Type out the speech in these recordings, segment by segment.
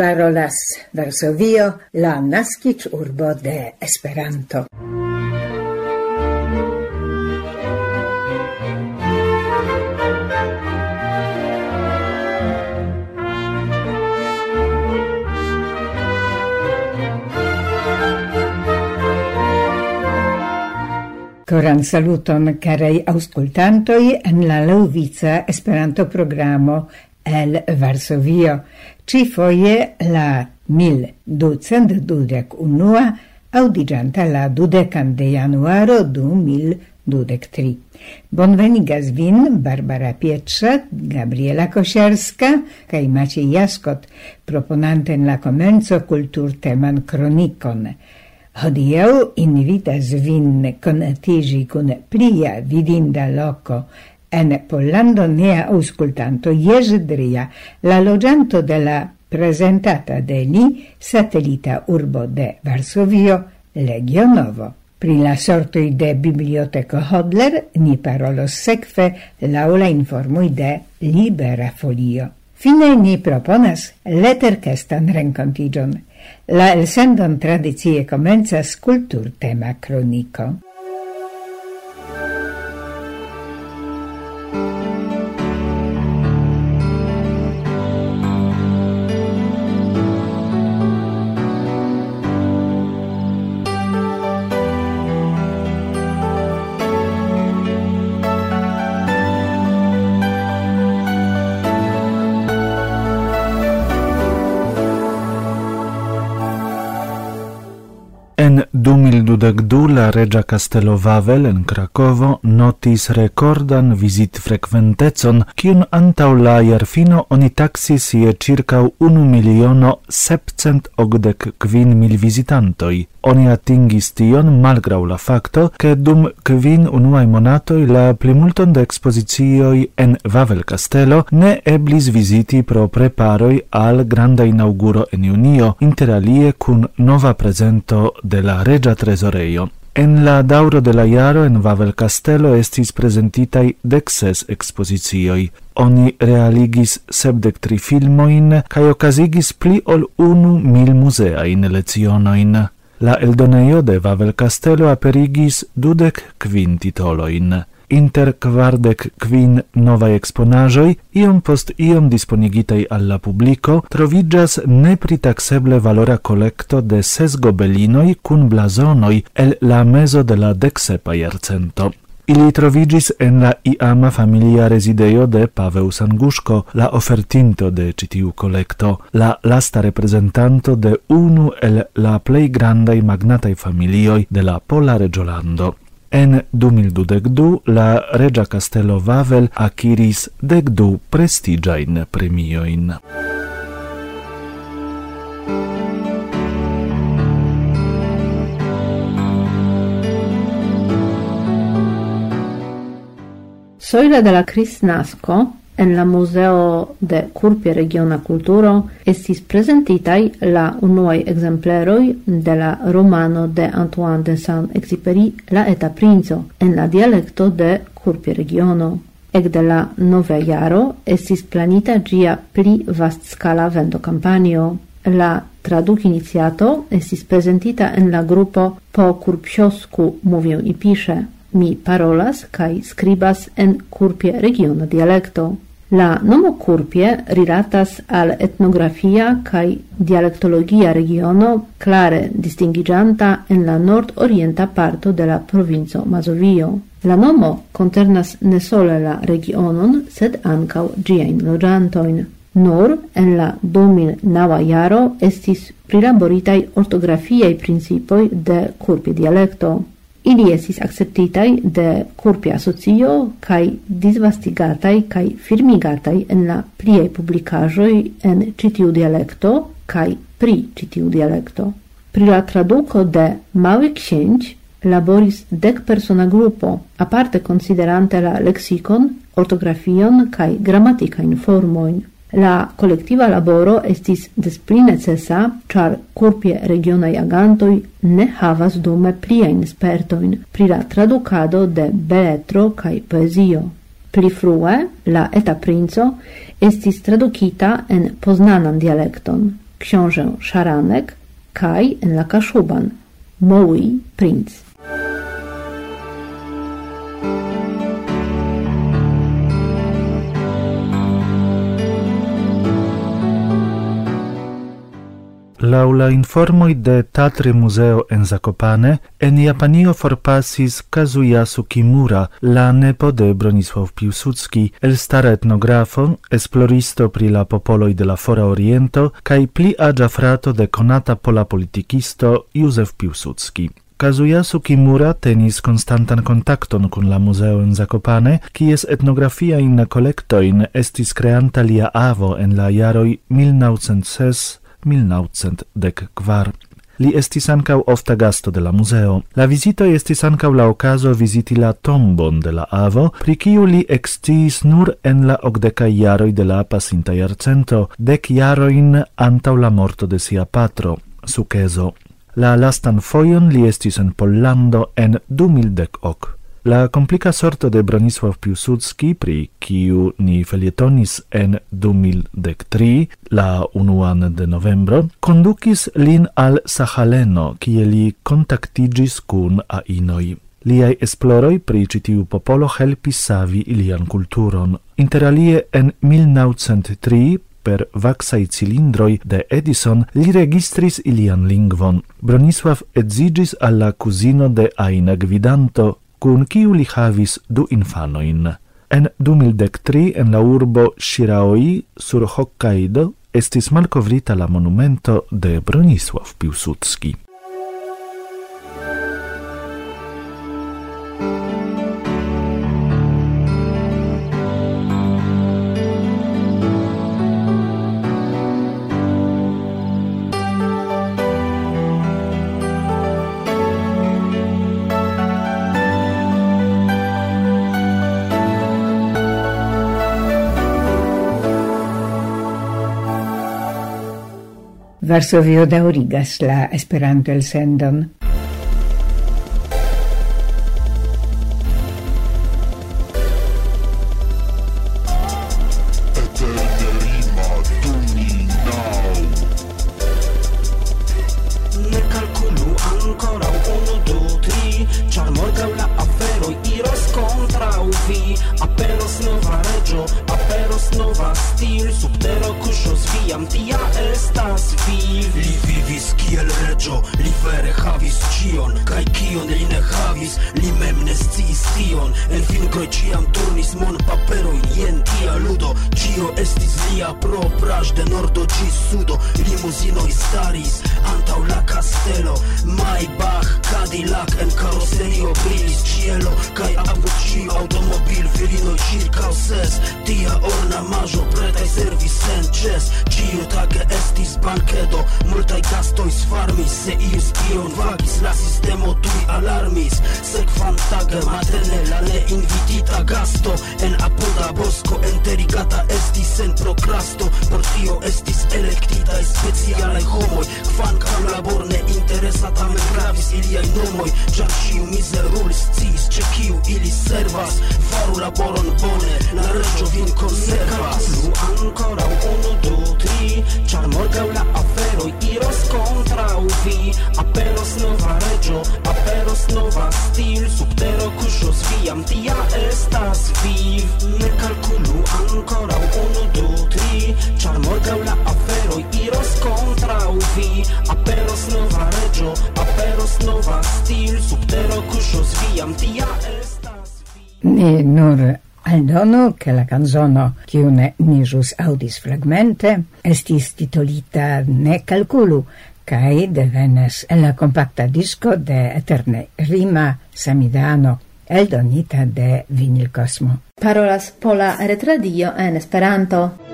parolas Varsovio, la nascic urbo de Esperanto. Koran saluton, carei auscultantoi en la Lauvica Esperanto programo el Varsovio, ci foie la 1221 audigianta la dudecan de januaro 2023. Bonvenigas vin Barbara Pietrza, Gabriela Kosiarska, kaj Maciej Jaskot, proponante en la komenco kulturteman kronikon. Hodiau invitas vin konatiĝi kun plia vidinda loko En Pollando nea auscultanto Jezdria, la logianto della presentata de ni satellita urbo de Varsovio, Legionovo. Pri la sortoi de biblioteco Hodler ni parolo sekve laula informui de Libera Folio. Fine ni proponas letterkestan rencontigion. La elsendon tradicie komencas kulturtema kroniko. la regia Castello Wawel en Krakovo notis rekordan visit frequentecon, kiun antau la jarfino oni taxis je circau 1 miliono septcent ogdec quin mil visitantoi. Oni atingis tion malgrau la facto, che dum quin unuae monatoi la plimulton de expositioi en Wawel Castello ne eblis visiti pro preparoi al granda inauguro en junio, interalie cun nova presento de la regia tresoreio. En la dauro de la jaro en Vavel Castello estis prezentitaj dek ses ekspozicioj. Oni realigis sepdek tri filmojn kaj okazigis pli ol unu mil muzeajn lecionojn. La eldonejo de Vavel Castello aperigis dudek kvin titolojn inter kvardek quin novae exponajoi, iom post iom disponigitaj al la publiko troviĝas nepritakseble valora kolekto de ses gobelinoj kun blazonoj el la meso de la deksepa iercento. Ili trovigis en la iama familia resideo de Paweł Sanguszko, la ofertinto de citiu collecto, la lasta representanto de unu el la plej grandaj magnataj familioj de la Pola Regiolando. En 2022 la Regia Castello Vavel akiris degdu prestigiain premioin. Soila della Crisnasco en la Museo de Curpie Regiona Culturo estis presentitai la unuai exempleroi de la romano de Antoine de Saint-Exupéry La Eta Princo en la dialecto de Curpie Regiono. de la nove jaro estis planita gia pli vendo campanio La traduk iniciato estis presentita en la gruppo Po Curpiosku mówię i Pisze. Mi parolas kai scribas en kurpie regiona dialecto. La nomo Kurpie rilatas al etnografia kaj dialektologia regiono klare distingiĝanta en la nord-orienta parto de la provinco Mazovio. La nomo koncernas ne sole la regionon, sed ankaŭ ĝiajn loĝantojn. Nur en la 2009 jaro estis prilaboritaj ortografiaj principoj de Kurpie dialekto. Ili esis acceptitai de Kurpia Asocio kai disvastigatai kai firmigatai en la pliei publicajoi en citiu dialecto kai pri citiu dialecto. Pri la traduco de Mały Księć laboris dec persona grupo, aparte considerante la lexicon, ortografion kaj grammatica informoin. La kolektiva laboro estis des pli necesa, char kurpje regionaj agantoj ne havas dume pliajn spertojn pri la tradukado de beletro kaj poesio. Pli frue la eta princo estis tradukita en poznanan dialekton, książę Szaranek kaj en la Kaszuban, Moły princ. Laŭ la informoj de Tatry Museo en Zakopane, en Japanio forpasis Kazuyasu Kimura, la nepo de Bronisław Piłsudski, el stara etnografo, esploristo pri la popoloi de la Fora Oriento kai pli agia frato de konata pola politikisto Józef Piłsudski. Kazuyasu Kimura tenis konstantan kontakton kun la muzeo en Zakopane, kies etnografia in kolektoin estis kreanta lia avo en la jaroj 1906 1914. Li estis ancau ofta gasto de la museo. La visito estis ancau la ocaso visiti la tombon de la avo, pri kiu li eksciis nur en la ogdeca iaroi de la pasinta iarcento, dec iaroin antau la morto de sia patro, Sukezo. La lastan foion li estis en Pollando en 2018. La complica sorto de Bronisław Piłsudski, pri kiu ni felietonis en 2013, la unuan de novembro, conducis lin al Sahaleno, kie li contactigis cun ainoi. Liai esploroi pri citiu popolo helpis savi ilian culturon. Interalie en 1903 per vaxai cilindroi de Edison li registris ilian lingvon. Bronisław edzigis alla cusino de Aina Gvidanto, cun kiu li havis du infanoin. En 2013 en la urbo Shiraoi sur Hokkaido estis malcovrita la monumento de Bronisław Piłsudski. Varsovio daŭrigas la Esperanto-elsendon. centro crasto. Por tio estis elektita specialaj homoj. Kvankam labor ne interesa tamen gravis iliaj nomoj. Ĉar ĉiu mizerulo sciis ĉe kiu ili servas. Faru laboron bone la reĝo vin konservas. Plu ankoraŭ unu du tri ĉar morgaŭ la aferoj iros kontraŭ vi. Aperos nova reĝo aperos nova stil. Subtero kuŝos viam tia estas viv. Ne kalkulu ankoraŭ unu ankaŭ la aferoj iros kontraŭ vi aperos nova reĝo aperos nova stil subtero kuŝos viam tia estas vi ne nur Aldonu che la canzono chiune nirus audis fragmente estis titolita Ne calculu cae devenes la compacta disco de Eterne Rima Samidano eldonita de Vinil Cosmo. Parolas Pola Retradio en Esperanto.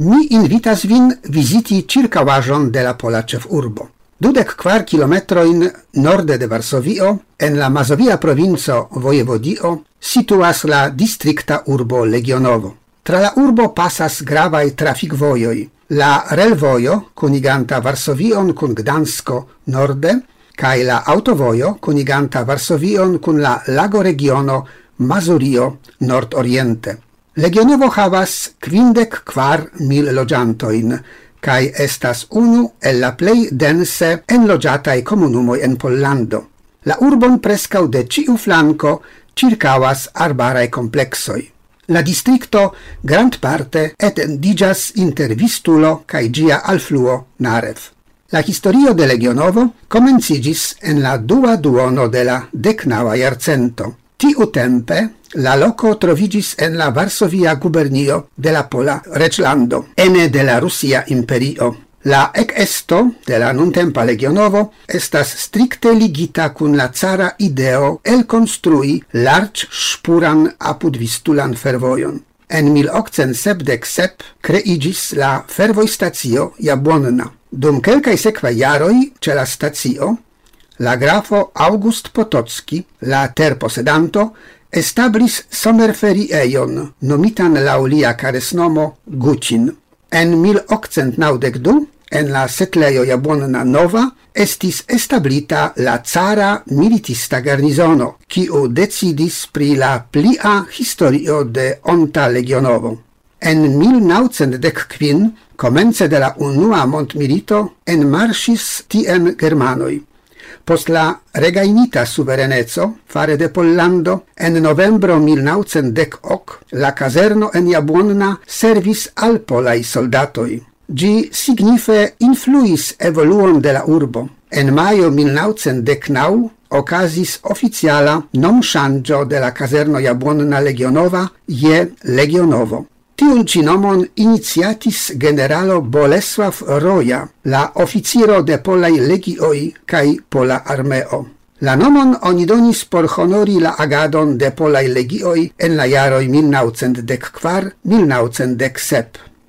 ni invitas vin visiti circa vajon de la pola ĉefurbo. Dudek kvar kilometroin norde de Varsovio, en la Mazovia provinco Vojevodio, situas la distrikta urbo Legionovo. Tra la urbo pasas gravaj trafikvojoj, la relvojo kuniganta Varsovion kun Gdansko norde kaj la autovojo kuniganta Varsovion kun la lago regiono Mazurio nordoriente. Legionovo havas quindec quar mil logiantoin, cae estas unu el la plei dense enlogiatae comunumoi en Pollando. La urbon prescau de ciu flanco circavas arbarae complexoi. La districto grand parte et digas inter Vistulo cae gia alfluo Narev. La historio de Legionovo comencigis en la dua duono de la decnava iarcento. Tiu tempe La loco trovigis en la Varsovia gubernio de la Pola Reclando, ene de la Russia imperio. La ec esto de la nuntempa legionovo estas stricte ligita cun la cara ideo el construi large spuran apudvistulan fervojon. En 1877 creigis la fervoistazio Jabłonna. Dum quelcae sequa jaroi ce la stazio, la grafo August Potocki, la terposedanto, establis somerferieion, nomitan laulia caresnomo Gucin. En 1892 en la setleio Jablonna Nova estis establita la cara militista garnizono, kiu decidis pri la plia historio de onta legionovo. En 1915, comence de la unua montmilito, enmarŝis tien germanoi. Post la regainita suverenezzo fare de Pollando en novembro 1918 la caserno en Jabłonna servis al polaj soldatoj. Gi signife influis evoluon de la urbo. En maio 1919 okazis oficiala nom shangio de la caserno Jabłonna Legionowa je Legionowo. Tiun ci nomon iniziatis generalo Bolesław Roja, la oficiro de polaj legioi kaj pola armeo. La nomon oni donis por honori la agadon de polaj legioi en la jaroj 1914-1917.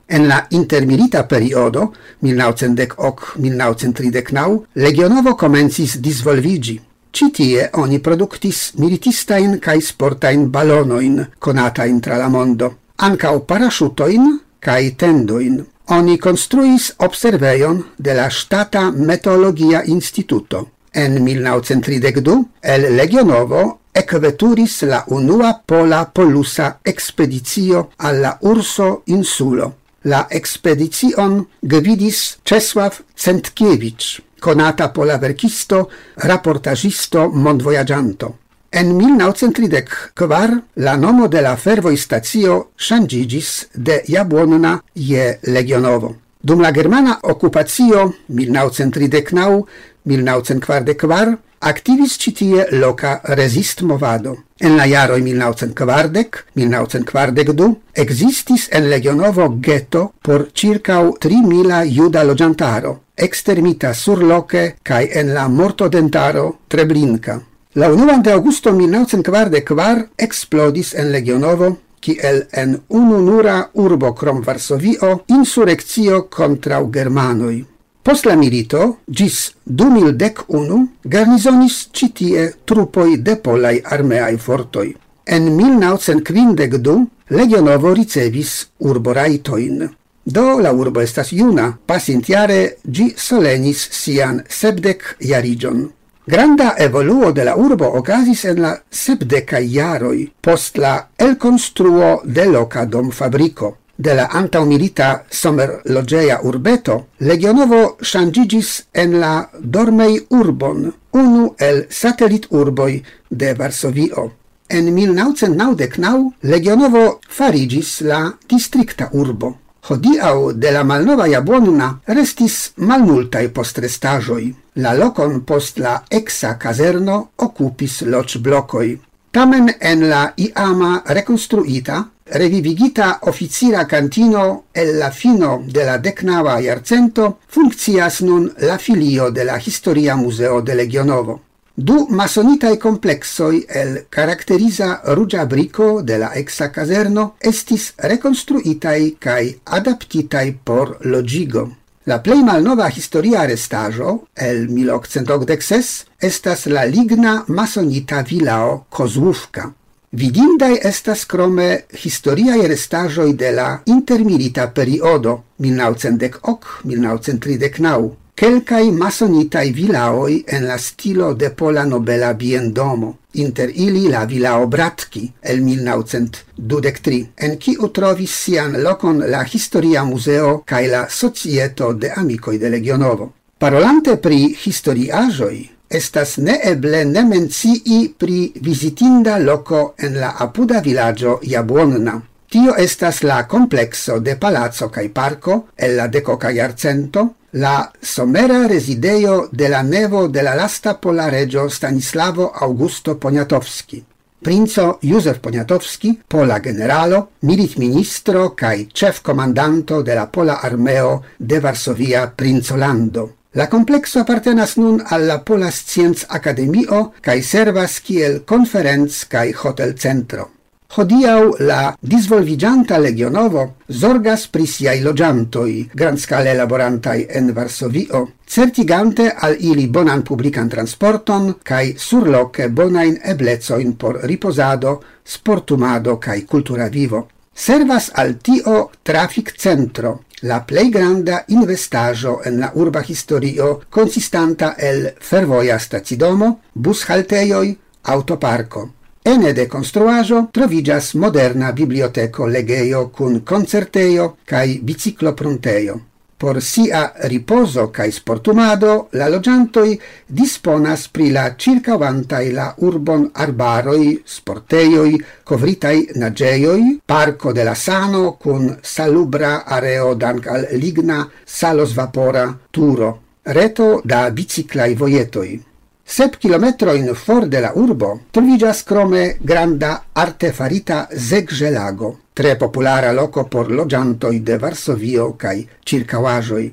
En la intermilita periodo, 1918-1939, legionovo comencis disvolvigi. Citie oni productis militistain cae sportain balonoin, conatain tra la mondo ankaŭ paraŝutojn cae tendoin. Oni construis observejon de la Stata Meteorologia Instituto. En 1932 el Legionovo ecveturis la unua pola polusa ekspedicio alla Urso Insulo. La expedition gvidis Czesław Centkiewicz, konata pola verkisto, raportagisto, mondvojaĝanto. En 1934 la nomo de la fervoi stacio shangigis de Jabłonna je Legionovo. Dum la germana okupacio 1939-1944 activis citie loca resist movado. En la jaroi 1940-1942 existis en Legionovo ghetto por circau 3.000 juda logiantaro, extermita surloce cae en la mortodentaro Treblinka. La 1 de augusto 1944 explodis en Legionovo el en ununura urbo krom Varsovio insurrectio contra germanoi. Post la milito, gis 2011, garnizonis citie trupoi de polai armeai fortoi. En 1952 Legionovo ricevis urboraitoin. Do la urbo estas juna, pasintiare gi solenis sian sebdec jarigion. Granda evoluo de la urbo okazis en la sepdeca iaroi post la elkonstruo de loca dom fabrico. De la antaumilita somer logea urbeto Legionovo shangigis en la dormei urbon, unu el satelit urboi de Varsovio. En 1999 Legionovo farigis la districta urbo. Hodiau de la malnova jabłonna restis malmultaj postrestaĵoj. La locon post la exa caserno occupis loc blocoi. Tamen en la iama reconstruita, revivigita officira cantino el la fino de la decnava iarcento funccias nun la filio de la Historia Museo de Legionovo. Du masonitae complexoi el caracteriza rugia brico de la exa caserno estis reconstruitai cae adaptitai por logigo. La plei malnova historia restajo, el 1886, estas la ligna masonita vilao Kozłówka. Vidindai estas crome historiae restajoi de la intermilita periodo 1910-1939, Kelkai masonitai vilaoi en la stilo de pola nobela biendomo, inter ili la vilao Bratki el 1923, en kiu trovis sian lokon la Historia Museo cae la Societo de amicoi de Legionovo. Parolante pri historiaĵoj, estas neeble ne mencii pri visitinda loco en la apuda villaggio Jabuonna. Tio estas la complexo de palazzo cae parco el la decoca iarcento, la somera resideio de la nevo de la lasta pola regio Stanislavo Augusto Poniatowski. Princo Józef Poniatowski, pola generalo, militministro kaj ĉefkomandanto de la pola armeo de Varsovia princolando. La komplekso appartenas nun alla Pola Scienc Academio kaj servas kiel konferenc kaj hotelcentro. Hodiau la disvolvigianta legionovo zorgas pri siai logiantoi, grandskale laborantai en Varsovio, certigante al ili bonan publican transporton cae surloce bonain eblezoin por riposado, sportumado cae cultura vivo. Servas al tio trafic centro, la plei granda investajo en la urba historio consistanta el fervoia stacidomo, bus halteioi, autoparco. Ene de construajo trovigas moderna biblioteco legeio cun concerteio cae biciclopronteio. Por sia riposo cae sportumado, la logiantoi disponas pri la circavantai la urbon arbaroi, sporteioi, covritai nageioi, parco de la sano cun salubra areo dank al ligna salos vapora turo, reto da biciclai voietoi. Sep kilometrojn for de la urbo trovigas krome granda artefarita Zegrzelago, tre populara loco por loĝantoj de Varsovio cae circauajoi.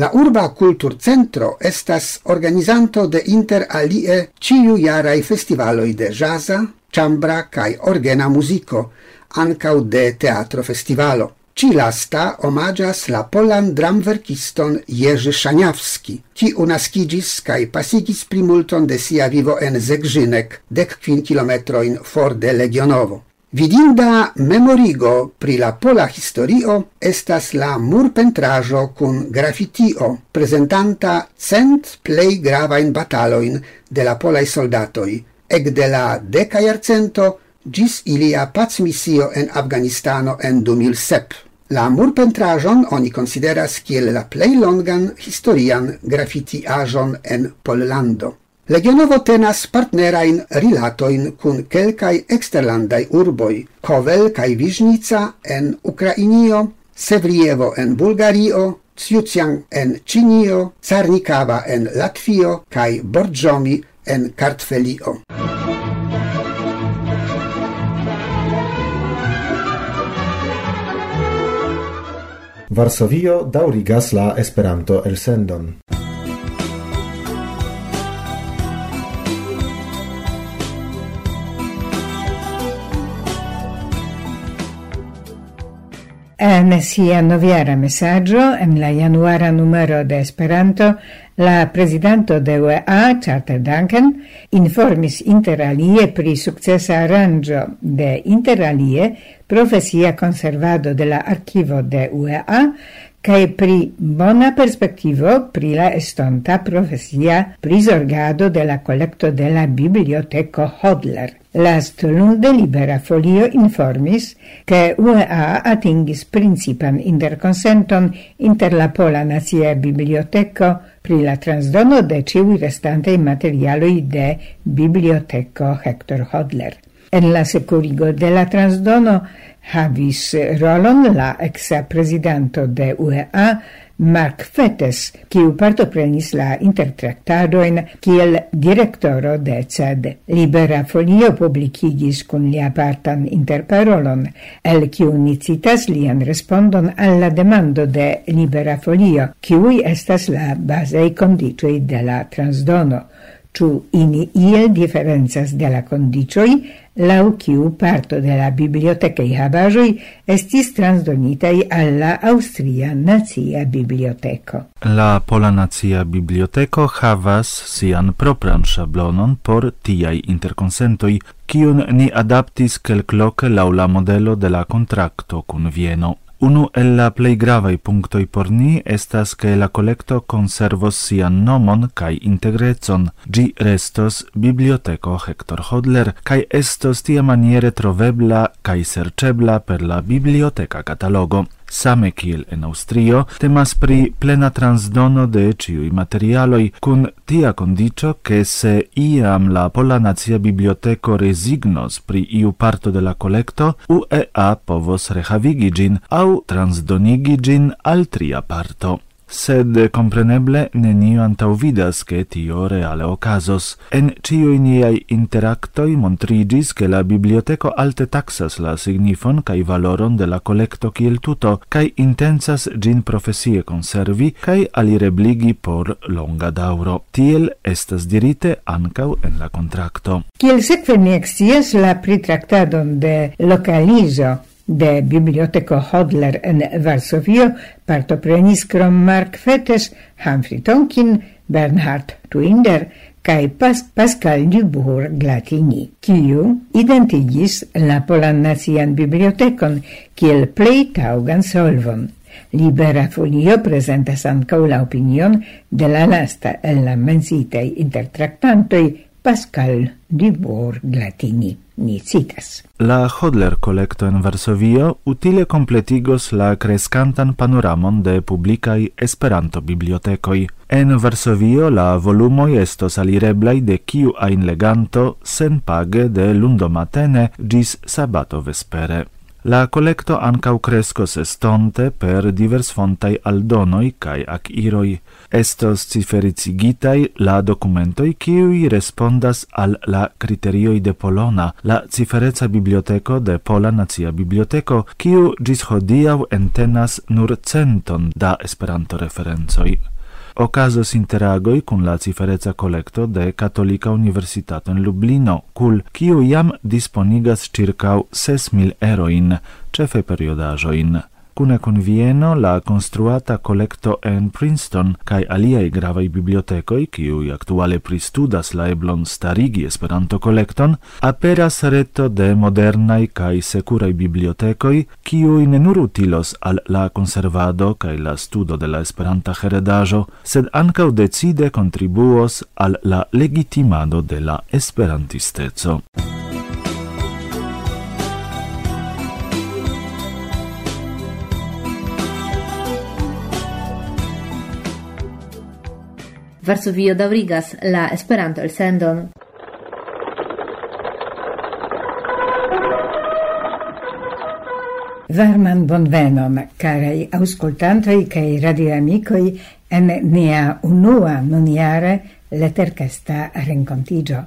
La urba kulturcentro estas organizanto de inter alie ciu ĉiujaraj festivaloi de jaza, chambra cae orgena musico, ancau de teatro festivalo. Ci lasta omagias la polan dramverkiston Jerzy Szaniawski, kiu naskiĝis kaj pasigis primulton de sia vivo en zegrzynek dek kvin kilometroin for de Legionovo. Vidinda memorigo pri la pola historio estas la murpentrajo kun grafitio, prezentanta cent plej gravajn bataloin de la polaj soldatoj, ekde la deka jarcento gis ilia pacmisio en Afganistano en 2007. La murpentrajon oni consideras kiel la plej longan historian grafitiaĵon en Pollando. Legionovo tenas partnerain rilatoin kun kelkaj eksterlandaj urboj, Kovel kaj Viznica en Ukrainio, Sevrievo en Bulgario, Ciucian en Cinio, Carnikava en Latvio kaj Borjomi en Kartvelio. Varsovio daurigas la Esperanto-elsendon. En sia noviara messaggio, en la januara numero de Esperanto, La presidente de UEA, Charter Duncan, informis interalie pri successa arrangio de interalie profesia conservado de la archivo de UEA cae pri bona perspektivo pri la estonta profesia prisorgado de la collecto de la biblioteko Hodler. La de Libera Folio informis che UEA atingis principan interconsenton inter la Pola Nazia Biblioteco pri la transdono de ciui restantaj materialoi de biblioteco Hector Hodler. En la securigo de la transdono havis rolon la exa presidento de UEA Macfetes, kiu partoprenis la intertractadoin kiel direktoro de CED. Libera folio publicigis cun lia partan interparolon, el kiu nicitas lian respondon alla demando de Libera folio, kiui estas la basei conditui de la transdono. Ciu ini iel differenzas de la condicioi, lau ciu parto de la bibliotecai habajoi estis transdonitai alla Austria Nazia Biblioteco. La Pola Nazia Biblioteco havas sian propran szablonon por tiai interconsentoi, kiun ni adaptis kelkloke laula modelo de la contracto cun Vieno. Unu el la plej gravaj punktoj por ni estas ke la kolekto konservos sian nomon kaj integrecon. Ĝi restos biblioteko Hector Hodler kaj estos tiamaniere trovebla kaj serĉebla per la biblioteka katalogo. Same kiel en Austrio, temas pri plena transdono de ciui materialoi kun tia condicio che se iam la Pola Nazia Biblioteco resignos pri iu parto de la collecto, UEA povos rehavigi gin au transdonigi gin al tria parto sed compreneble nenio antauvidas che tio reale ocasos. En cioi niai interactoi montrigis che la biblioteco alte taxas la signifon cae valoron de la collecto kiel tuto, cae intensas gin profesie conservi cae alirebligi por longa dauro. Tiel estas dirite ancau en la contracto. Kiel sekve ni exies la pritractadon de localizo De biblioteco Hodler en Varsovio partoprenis krom Mark Fetes, Humphrey Tonkin, Bernhard Twinder kai Pas Pascal Dubourg Glatini, kiu identigis la Polan Nacian Bibliotekon kiel plei taugan solvon. Libera Folio presentas ancau la opinion de la lasta en la mensitei intertractantoi Pascal Dubourg Glatini ni citas. La Hodler kolekto en Varsovio utile completigos la crescantan panoramon de publicai Esperanto-bibliotekoj. En Varsovio la volumo estos alireblai de kiu ajn leganto senpage de lundo matene gis sabato vespere. La kolekto ankaŭ kreskos estonte per divers fontai aldonoi aldonoj kaj akiroj estos cifericigitai la documentoi kiui respondas al la criterioi de Polona, la cifereca biblioteco de Pola Nacia Biblioteco, kiu gis hodiau entenas nur centon da Esperanto-referencoi. Ocasos interagoi cun la cifereca collecto de Catolica Universitato in Lublino, cul kiu jam disponigas circau 6.000 eroin, cefe periodajoin cune con Vieno la construata collecto en Princeton kaj aliaj gravai bibliotekoj, kiuj aktuale pristudas la eblon starigi Esperanto-kolekton, aperas reto de modernai kaj securai bibliotekoj, kiuj ne nur utilos al la konservado kaj la studo de la Esperanta heredajo, sed ankaŭ decide kontribuos al la legitimado de la esperantisteco. Varsovio daurigas la Esperanto-elsendon. Varman bonvenon, caraj auscultantoi cae radioamicoi, en nia unua nuniare leterkesta rencontigio.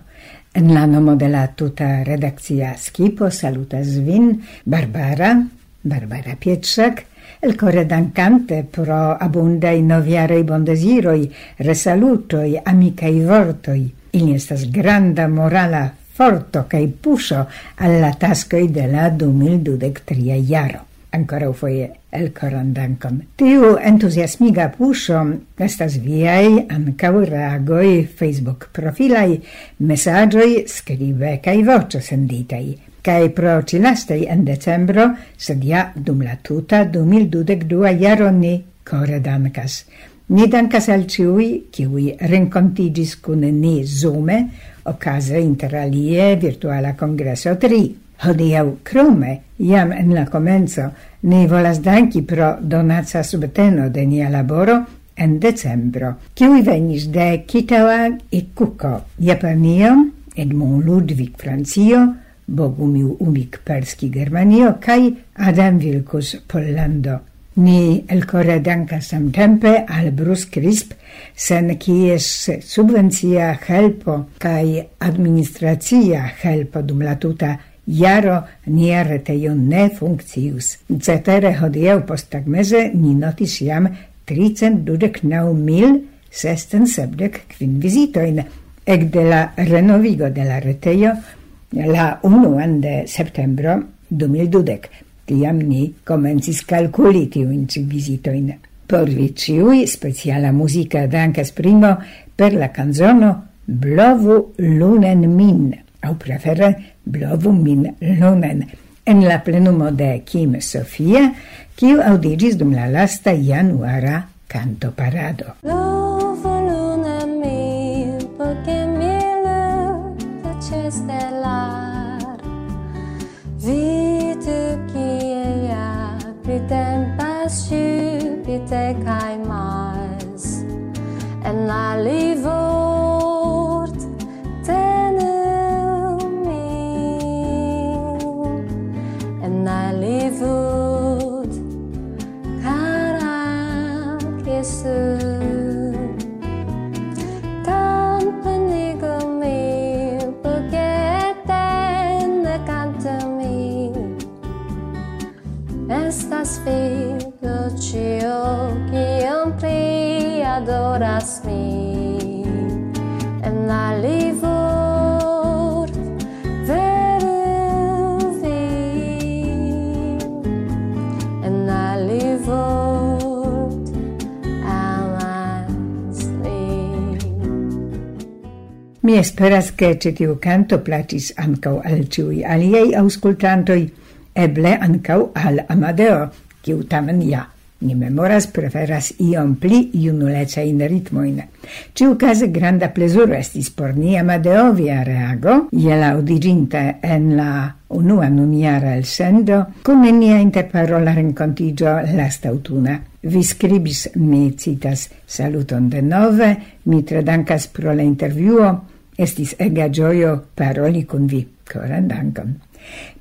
En la nomo de la tuta redakcia skipo salutas vin Barbara, Barbara Pietrzak, El core dancante pro abundai noviarei bondesiroi, resalutoi, amicai vortoi. Il estas granda morala forto cae puso alla tascoi de la 2023 iaro. Ancora foie el coran dancon. Tiu entusiasmiga puso estas viai ancau reagoi Facebook profilai, messagioi, scribe cae voce senditai cae pro cilastai en decembro, sed ja dum la tuta 2022 jaro ni core dancas. Ni dancas al ciui, ciui rencontigis cun ni Zoome, ocase interalie virtuala congresso 3. Hodiau crome, jam en la comenzo, ni volas danki pro donatsa subteno de nia laboro en decembro, ciui venis de Kitawa e Kuko, Japanio, Edmond Ludwig Francio, Bogumił Umik-Perski Germanio kaj Adam Wilkus Pollando. Ni elkoredanka samtempe al Bruce Crisp, sen kies subvencia helpo kaj administracia helpo dum la tuta jaro nia retejo ne funkcius. Cetere hodiaŭ posttagmeze ni notis jam tricent dudek naŭ mil sesten sepdek kvin vizitojn la renovigo de la retejo la 1 de septembro 2012. Tiam ni komencis kalkuli tiujn ci visitoin. Por vi ciui, speciala musica dankas primo per la canzono Blovu lunen min, au prefere Blovu min lunen, en la plenumo de Kim Sofia, kiu audigis dum la lasta januara canto parado. Blovu Vidukieja pritempęs šių pitekaimas, en la. Mi esperas che ce tiu canto placis ancau al ciui aliei auscultantoi, eble ancau al Amadeo, kiu tamen ja ni memoras preferas iom pli iunuleca in ritmoin. Ciu case granda plesuro estis por ni Amadeo via reago, je la en la unua nunjara elsendo, kun nia interparola rencontigio last autuna. Vi scribis, mi citas, saluton denove, mi tredankas pro la interviuo, Estis ega gioio paroli con vi. Coran dankon.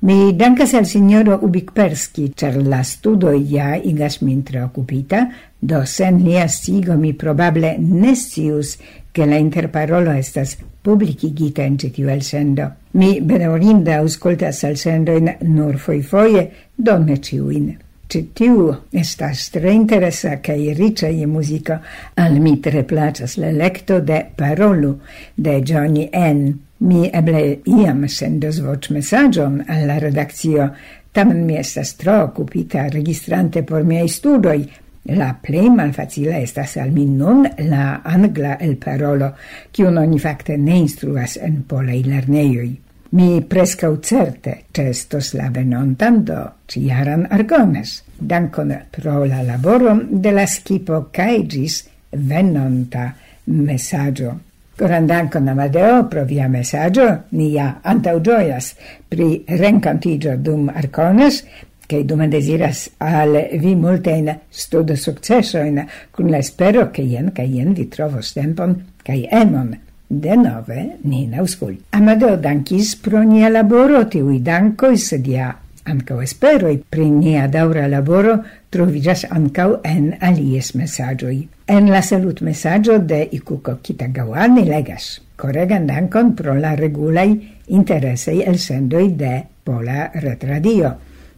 Mi dankas al signoro Ubikperski, ĉar la studo ja igas min tre okupita, do sen lia sigo mi probable nestius che la interparolo estas publikigita in ĉi el sendo. Mi bedaŭrinde aŭskultas in nur foi foie, donne ĉiujn. Citiu estas tre interesa cae riccia je musica. Al mi tre placas la lecto de Parolu de Johnny N. Mi eble iam sendos voc messagion alla redaccio, tamen mi estas tro occupita registrante por miei studoi, La plei malfacile estas al mi nun la angla el parolo, kiun oni facte ne instruas en polei lerneioi. Mi prescau certe cestos la venontan do ciaran argones, dankon pro la laborom de la skipo caegis venonta messaggio. Coran dankon Amadeo pro via messaggio, ni ja antauĝojas pri rencantigio dum arcones, che dume desiras al vi multein studo successoin, cun la spero che ien, che ien vi trovos tempon, cae emon denove ni nauscul. Amadeo dankis pro nia laboro tiui dankoi, sed ja ancau esperoi pri nia daura laboro trovigas ancau en alies messagioi. En la salut messaggio de Ikuko Kitagawa legas. Corregan dankon pro la regulai interesei el sendoi de Pola Retradio.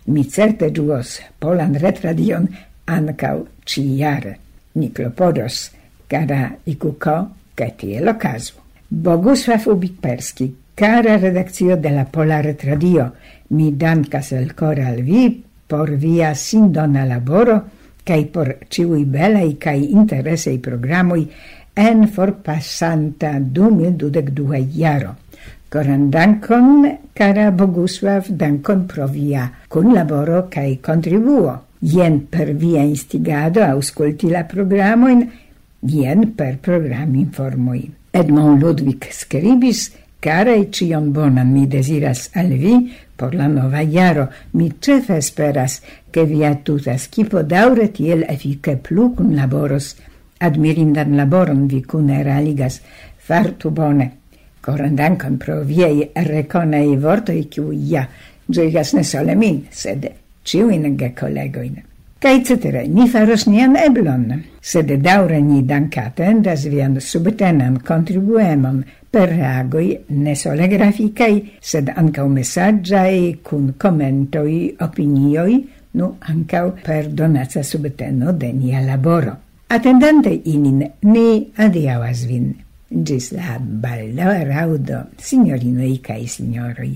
Mi certe giuos Polan Retradion ancau ciare. Ni clopodos, cara Ikuko, che tiel ocasu. Bogusław Ubik-Perski, cara redakcio de la Pola Retradio, mi dankas el cor al vi por via sindona laboro kai por ciui belai cae interesei programui en forpassanta 2022 jaro. Coran dankon, cara Bogusław, dankon pro via laboro kai contribuo. Jen per via instigado ausculti la programoin, jen per program informoi. Edmond Ludwig scribis Caraj cion bonan mi desiras al vi por la nova jaro. Mi cefe esperas, ke via tuta skipo daure tiel efike plu kunlaboros. Admirindan laboron vi kune realigas. Fartu bone. Koran dankon pro viei rekonaj vortoi, kiuj ja gioigas ne sole min, sed ĉiujn gekolegojn kaj cetere. Ni faros nian eblon, sed daure ni dankatendas vian subtenan kontribuemon per reagoi ne sole grafikaj, sed ancau messaggiai, cun commentoi, opinioi, nu ancau per donaca subteno de nia laboro. Attendante inin, ni adiavas vin. Gis la baldaŭa raŭdo, Signorinoi cae signoroi.